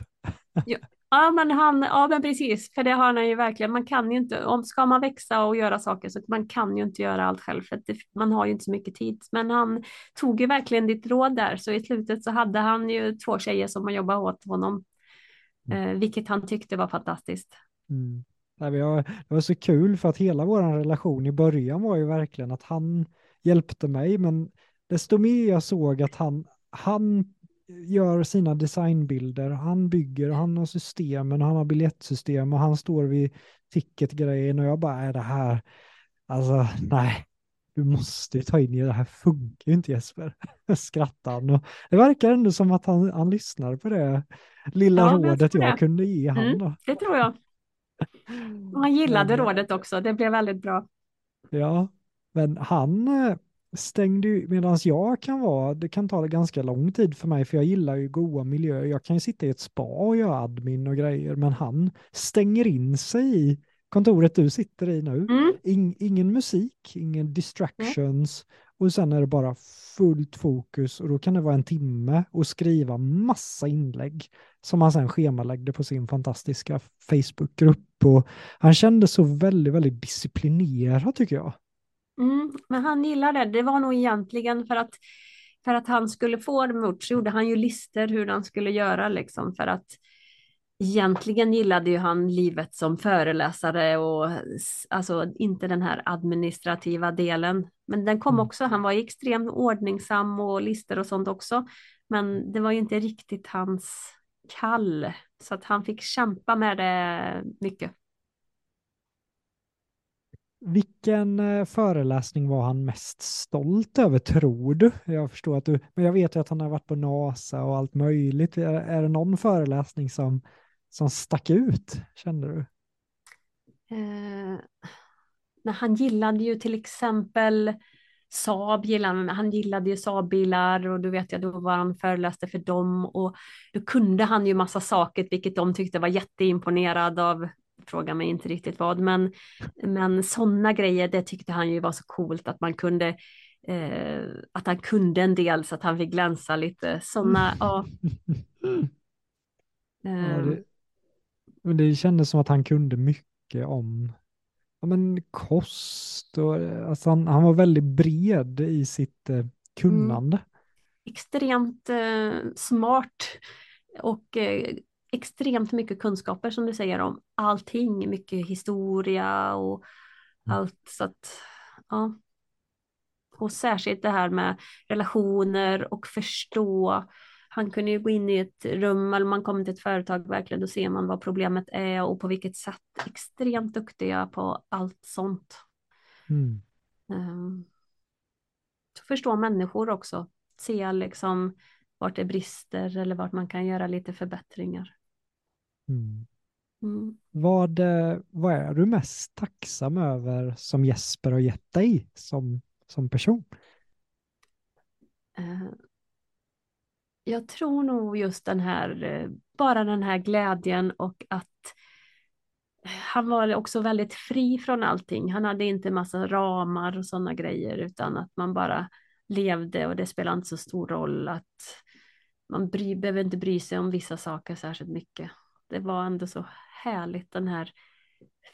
Ja men, han, ja men precis, för det har han ju verkligen. Man kan ju inte, om ska man växa och göra saker så man kan ju inte göra allt själv för det, man har ju inte så mycket tid. Men han tog ju verkligen ditt råd där så i slutet så hade han ju två tjejer som har jobbat åt honom. Eh, vilket han tyckte var fantastiskt. Mm. Nej, det var så kul för att hela vår relation i början var ju verkligen att han hjälpte mig, men desto mer jag såg att han, han gör sina designbilder, han bygger, han har systemen, han har biljettsystem och han står vid ticketgrejen och jag bara, är det här, alltså nej, du måste ju ta in i det här funkar ju inte Jesper, skrattar han. Och det verkar ändå som att han, han lyssnar på det lilla Ja, jag rådet jag det. kunde ge han Mm. då. Det tror jag. Han gillade Men- rådet också, det blev väldigt bra. Ja, men han eh, stängde ju, medan jag kan vara, det kan ta ganska lång tid för mig, för jag gillar ju goa miljöer. Jag kan ju sitta i ett spa och göra admin och grejer, men han stänger in sig i kontoret du sitter i nu. Mm. In, ingen musik, ingen distractions och sen är det bara fullt fokus och då kan det vara en timme och skriva massa inlägg som han sen schemaläggde på sin fantastiska Facebookgrupp och han kände så väldigt, väldigt disciplinerad tycker jag. Mm, men han gillade det. Det var nog egentligen för att, för att han skulle få det gjort så gjorde han ju lister hur han skulle göra liksom för att egentligen gillade ju han livet som föreläsare och alltså inte den här administrativa delen. Men den kom Mm. också. Han var extremt ordningsam och lister och sånt också. Men det var ju inte riktigt hans kall, så att han fick kämpa med det mycket. Vilken eh, föreläsning var han mest stolt över, tror du? Jag förstår att du, men jag vet ju att han har varit på NASA och allt möjligt. Är, är det någon föreläsning som, som stack ut, kände du? Eh, men han gillade ju till exempel Saab gillade han, gillade ju Saab-bilar och då vet jag då var han föreläste för dem och då kunde han ju massa saker vilket de tyckte var jätteimponerad av. Fråga mig inte riktigt vad, men, men sådana grejer det tyckte han ju var så coolt att man kunde eh, att han kunde en del så att han fick glänsa lite. Sådana, ja. ja det, ehm. det kändes som att han kunde mycket om ja, men kost och alltså han, han var väldigt bred i sitt eh, kunnande. Mm. Extremt eh, smart och eh, extremt mycket kunskaper som du säger om allting, mycket historia och mm. allt så att ja. Och särskilt det här med relationer och förstå han kunde ju gå in i ett rum eller man kommer till ett företag verkligen, då ser man vad problemet är och på vilket sätt. Extremt duktiga på allt sånt. Mm. Um, förstå människor också, se liksom vart det brister eller vart man kan göra lite förbättringar. Mm. Mm. Vad, eh, vad är du mest tacksam över som Jesper har gett dig som, som person? Uh, jag tror nog just den här, eh, bara den här glädjen och att han var också väldigt fri från allting. Han hade inte massa ramar och sådana grejer utan att man bara levde och det spelade inte så stor roll att man bry, behöver inte bry sig om vissa saker särskilt mycket. Det var ändå så härligt den här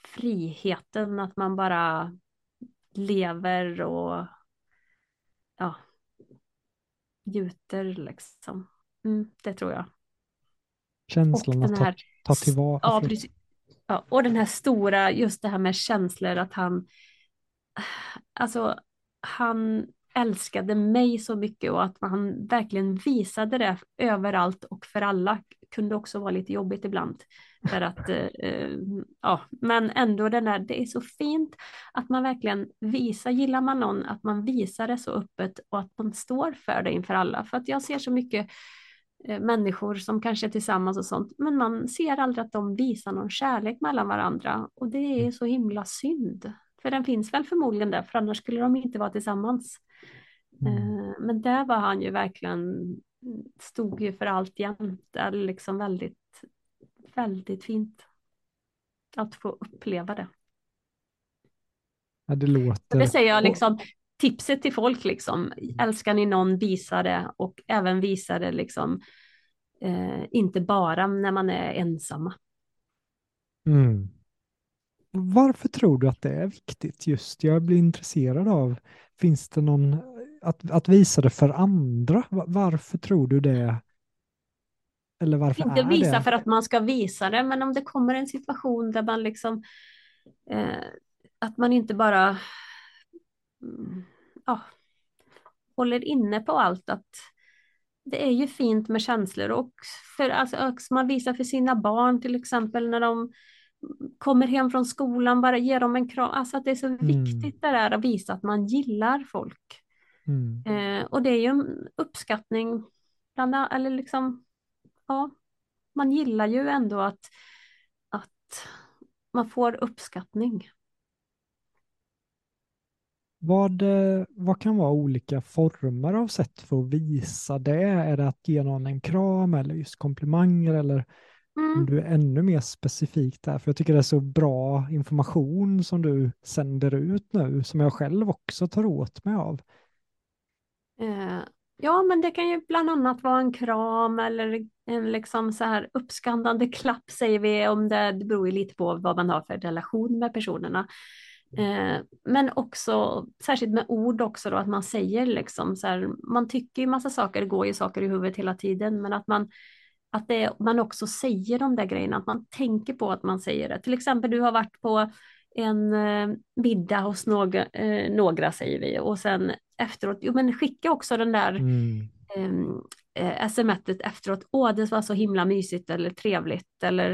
friheten att man bara lever och ja, gjuter liksom. Mm, det tror jag. Känslan att ta, ta tillvara. Ja, precis. Ja, och den här stora, just det här med känslor, att han, alltså han älskade mig så mycket och att han verkligen visade det överallt och för alla kunde också vara lite jobbigt ibland. För att, eh, ja, men ändå den där, det är så fint att man verkligen visar, gillar man någon, att man visar det så öppet och att man står för det inför alla. För att jag ser så mycket eh, människor som kanske är tillsammans och sånt, men man ser aldrig att de visar någon kärlek mellan varandra och det är mm. så himla synd. För den finns väl förmodligen där, för annars skulle de inte vara tillsammans. Mm. Eh, men där var han ju verkligen, stod ju för allt jämt, liksom väldigt väldigt fint att få uppleva det. Ja, det låter... Det säger jag liksom, tipset till folk liksom, älskar ni någon, visa det och även visa det liksom, eh, inte bara när man är ensamma. Mm. Varför tror du att det är viktigt just? Jag blir intresserad av, finns det någon, att, att visa det för andra? Varför tror du det eller varför Inte är visa det? för att man ska visa det, men om det kommer en situation där man liksom eh, att man inte bara mm, ja, håller inne på allt. Att det är ju fint med känslor och för, alltså, man visar för sina barn till exempel när de kommer hem från skolan, bara ge dem en kram. Alltså att det är så mm. viktigt det där att visa att man gillar folk. Mm. Eh, och det är ju en uppskattning, bland, eller liksom ja, man gillar ju ändå att, att man får uppskattning. Vad, eh, vad kan vara olika former av sätt för att visa det? Är det att ge någon en kram eller just komplimanger eller mm. om du är ännu mer specifik där? För jag tycker det är så bra information som du sänder ut nu som jag själv också tar åt mig av. Eh, Ja, men det kan ju bland annat vara en kram eller en liksom så här uppskandande klapp säger vi om det, det beror ju lite på vad man har för relation med personerna. Eh, men också särskilt med ord också då att man säger liksom så här, man tycker ju massa saker, det går ju saker i huvudet hela tiden, men att man att det, man också säger de där grejerna, att man tänker på att man säger det. Till exempel du har varit på en eh, middag hos några, eh, några säger vi och sen efteråt, jo men skicka också den där mm. eh, eh, smset efteråt, åh det var så himla mysigt eller trevligt eller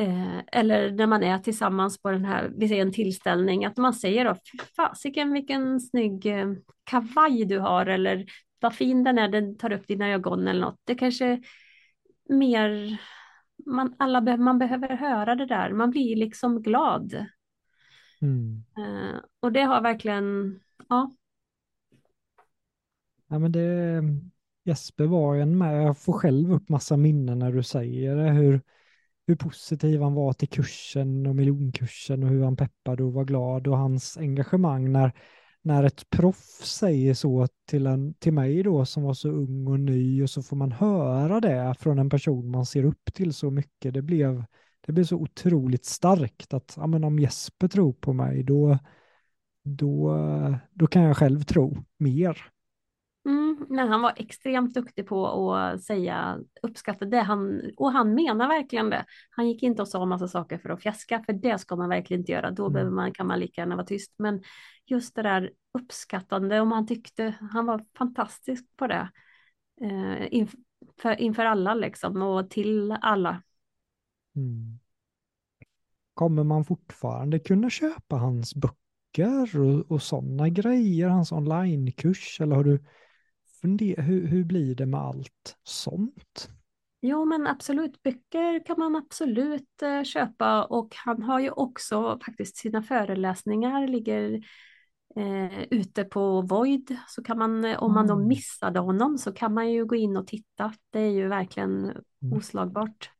eh, eller när man är tillsammans på den här, vi säger en tillställning, att man säger då, fasiken vilken snygg eh, kavaj du har eller vad fin den är, den tar upp dina ögon eller något. Det kanske mer, man, alla be man behöver höra det där, man blir liksom glad. Mm. Uh, och det har verkligen, ja. Ja men det, Jesper var en med, jag får själv upp massa minnen när du säger det, hur, hur positiv han var till kursen och miljonkursen och hur han peppade och var glad och hans engagemang när när ett proffs säger så till, en, till mig då som var så ung och ny och så får man höra det från en person man ser upp till så mycket. Det blev, det blev så otroligt starkt att ja, men om Jesper tror på mig då, då, då kan jag själv tro mer. Mm, men han var extremt duktig på att säga uppskatta det han, och han menar verkligen det. Han gick inte och sa massa saker för att fjäska, för det ska man verkligen inte göra. Då mm. behöver man, kan man lika gärna vara tyst. Men just det där uppskattande, om han tyckte, han var fantastisk på det. Eh, inför, inför alla liksom och till alla. Mm. Kommer man fortfarande kunna köpa hans böcker och, och sådana grejer, hans onlinekurs, eller har du funderat, hur, hur blir det med allt sånt? Jo, men absolut, böcker kan man absolut eh, köpa och han har ju också faktiskt sina föreläsningar ligger eh, ute på Void så kan man, eh, om man då mm. missade honom så kan man ju gå in och titta. Det är ju verkligen mm. oslagbart.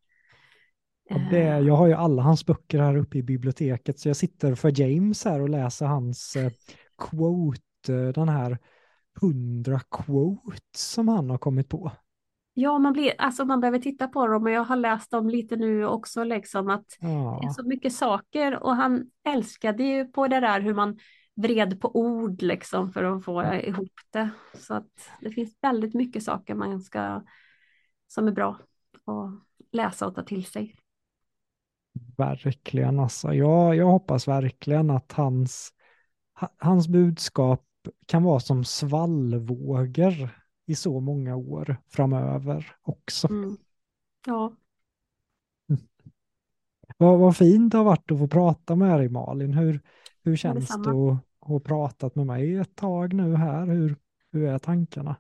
Ja, det, eh. jag har ju alla hans böcker här uppe i biblioteket så jag sitter för James här och läser hans eh, quote, den här hundra quotes som han har kommit på. Ja, man, blir, alltså man behöver titta på dem och jag har läst dem lite nu också, liksom att ja. det är så mycket saker och han älskade ju på det där hur man vred på ord liksom för att få ihop det. Så att det finns väldigt mycket saker man ska, som är bra att läsa och ta till sig. Verkligen alltså. Jag, jag hoppas verkligen att hans, hans budskap kan vara som svallvågor i så många år framöver också. Mm. Ja. Vad, vad fint det har varit att få prata med dig Malin. Hur, hur känns det, det att ha pratat med mig ett tag nu här? Hur, hur är tankarna?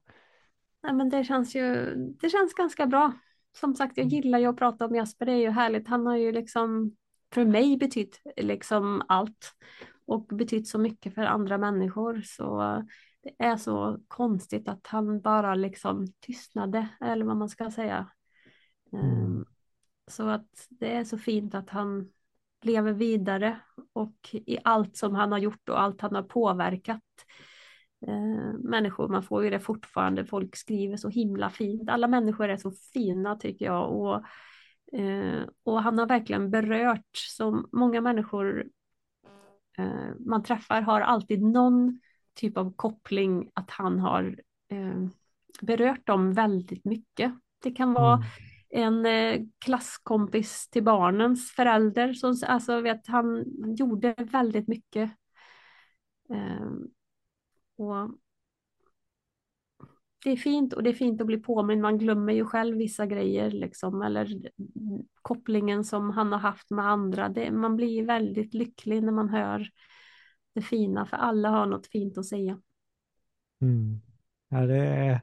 Nej, men det känns ju det känns ganska bra. Som sagt, jag mm. gillar ju att prata om Jesper. Det är ju härligt. Han har ju liksom för mig betytt liksom allt och betytt så mycket för andra människor. Så det är så konstigt att han bara liksom tystnade, eller vad man ska säga. Mm. Um, så att det är så fint att han lever vidare och i allt som han har gjort och allt han har påverkat eh, människor. Man får ju det fortfarande, folk skriver så himla fint. Alla människor är så fina tycker jag och, eh, och han har verkligen berört så många människor eh, man träffar har alltid någon typ av koppling att han har berört dem väldigt mycket. Det kan vara mm en klasskompis till barnens förälder. Som, alltså, vet, han gjorde väldigt mycket. Och det är fint och det är fint att bli påmind. Man glömmer ju själv vissa grejer liksom, eller kopplingen som han har haft med andra. Det, man blir väldigt lycklig när man hör det fina, för alla har något fint att säga. Mm. Ja, det är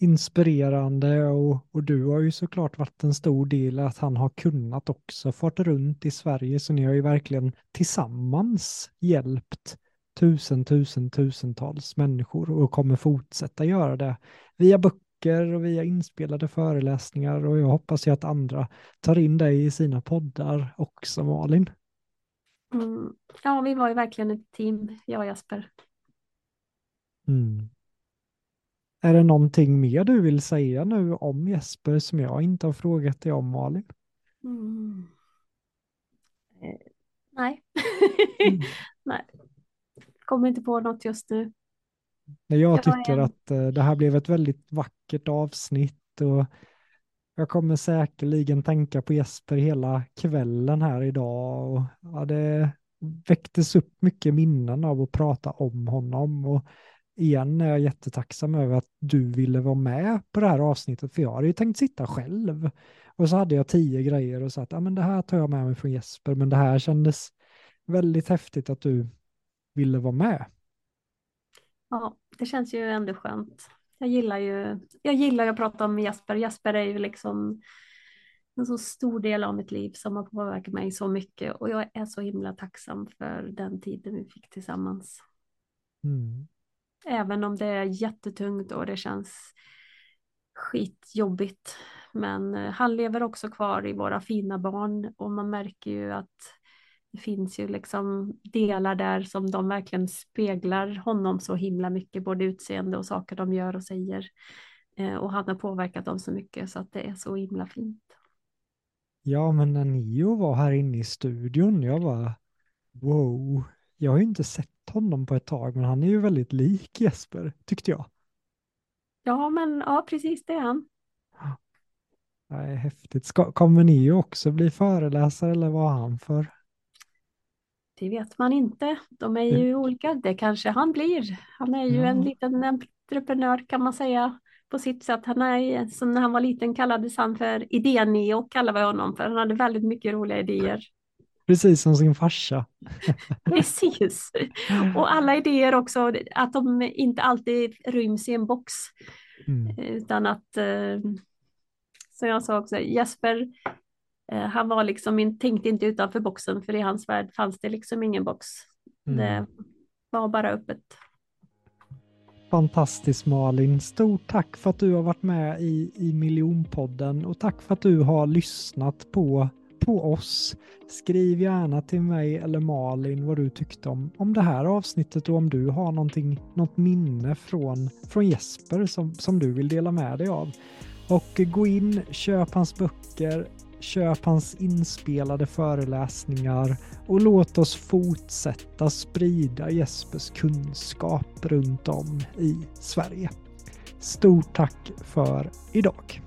inspirerande och, och du har ju såklart varit en stor del att han har kunnat också fart runt i Sverige så ni har ju verkligen tillsammans hjälpt tusen, tusen, tusentals människor och kommer fortsätta göra det via böcker och via inspelade föreläsningar och jag hoppas ju att andra tar in dig i sina poddar också Malin. Mm. Ja, vi var ju verkligen ett team, jag och Jasper. Mm. Är det någonting mer du vill säga nu om Jesper som jag inte har frågat dig om Malin? Mm. Eh, nej. mm. nej. Kommer inte på något just nu. Jag tycker att uh, det här blev ett väldigt vackert avsnitt och jag kommer säkerligen tänka på Jesper hela kvällen här idag och ja, det väcktes upp mycket minnen av att prata om honom och igen är jag jättetacksam över att du ville vara med på det här avsnittet, för jag hade ju tänkt sitta själv. Och så hade jag tio grejer och sa att ah, men det här tar jag med mig från Jesper, men det här kändes väldigt häftigt att du ville vara med. Ja, det känns ju ändå skönt. Jag gillar ju jag gillar att prata om Jesper. Jesper är ju liksom en så stor del av mitt liv som har påverkat mig så mycket och jag är så himla tacksam för den tiden vi fick tillsammans. Mm. Även om det är jättetungt och det känns skitjobbigt. Men eh, han lever också kvar i våra fina barn och man märker ju att det finns ju liksom delar där som de verkligen speglar honom så himla mycket, både utseende och saker de gör och säger. Eh, och han har påverkat dem så mycket så att det är så himla fint. Ja, men när Nio var här inne i studion, jag var wow, jag har ju inte sett honom på ett tag, men han är ju väldigt lik Jesper, tyckte jag. Ja, men ja, precis det är han. Det är häftigt. Ska, kommer ni också bli föreläsare eller vad har han för? Det vet man inte. De är ju mm. olika. Det kanske han blir. Han är ju ja. en liten entreprenör kan man säga på sitt sätt. Han är, som när han var liten kallades han för idéneo, kallar vi honom för. Han hade väldigt mycket roliga idéer. Precis som sin farsa. Precis. Och alla idéer också, att de inte alltid ryms i en box. Mm. Utan att, eh, som jag sa också, Jesper, eh, han var liksom, tänkte inte utanför boxen, för i hans värld fanns det liksom ingen box. Mm. Det var bara öppet. Fantastiskt Malin. Stort tack för att du har varit med i, i Miljonpodden och tack för att du har lyssnat på på oss. Skriv gärna till mig eller Malin vad du tyckte om, om det här avsnittet och om du har något minne från, från Jesper som, som du vill dela med dig av. Och gå in, köp hans böcker, köp hans inspelade föreläsningar och låt oss fortsätta sprida Jespers kunskap runt om i Sverige. Stort tack för idag!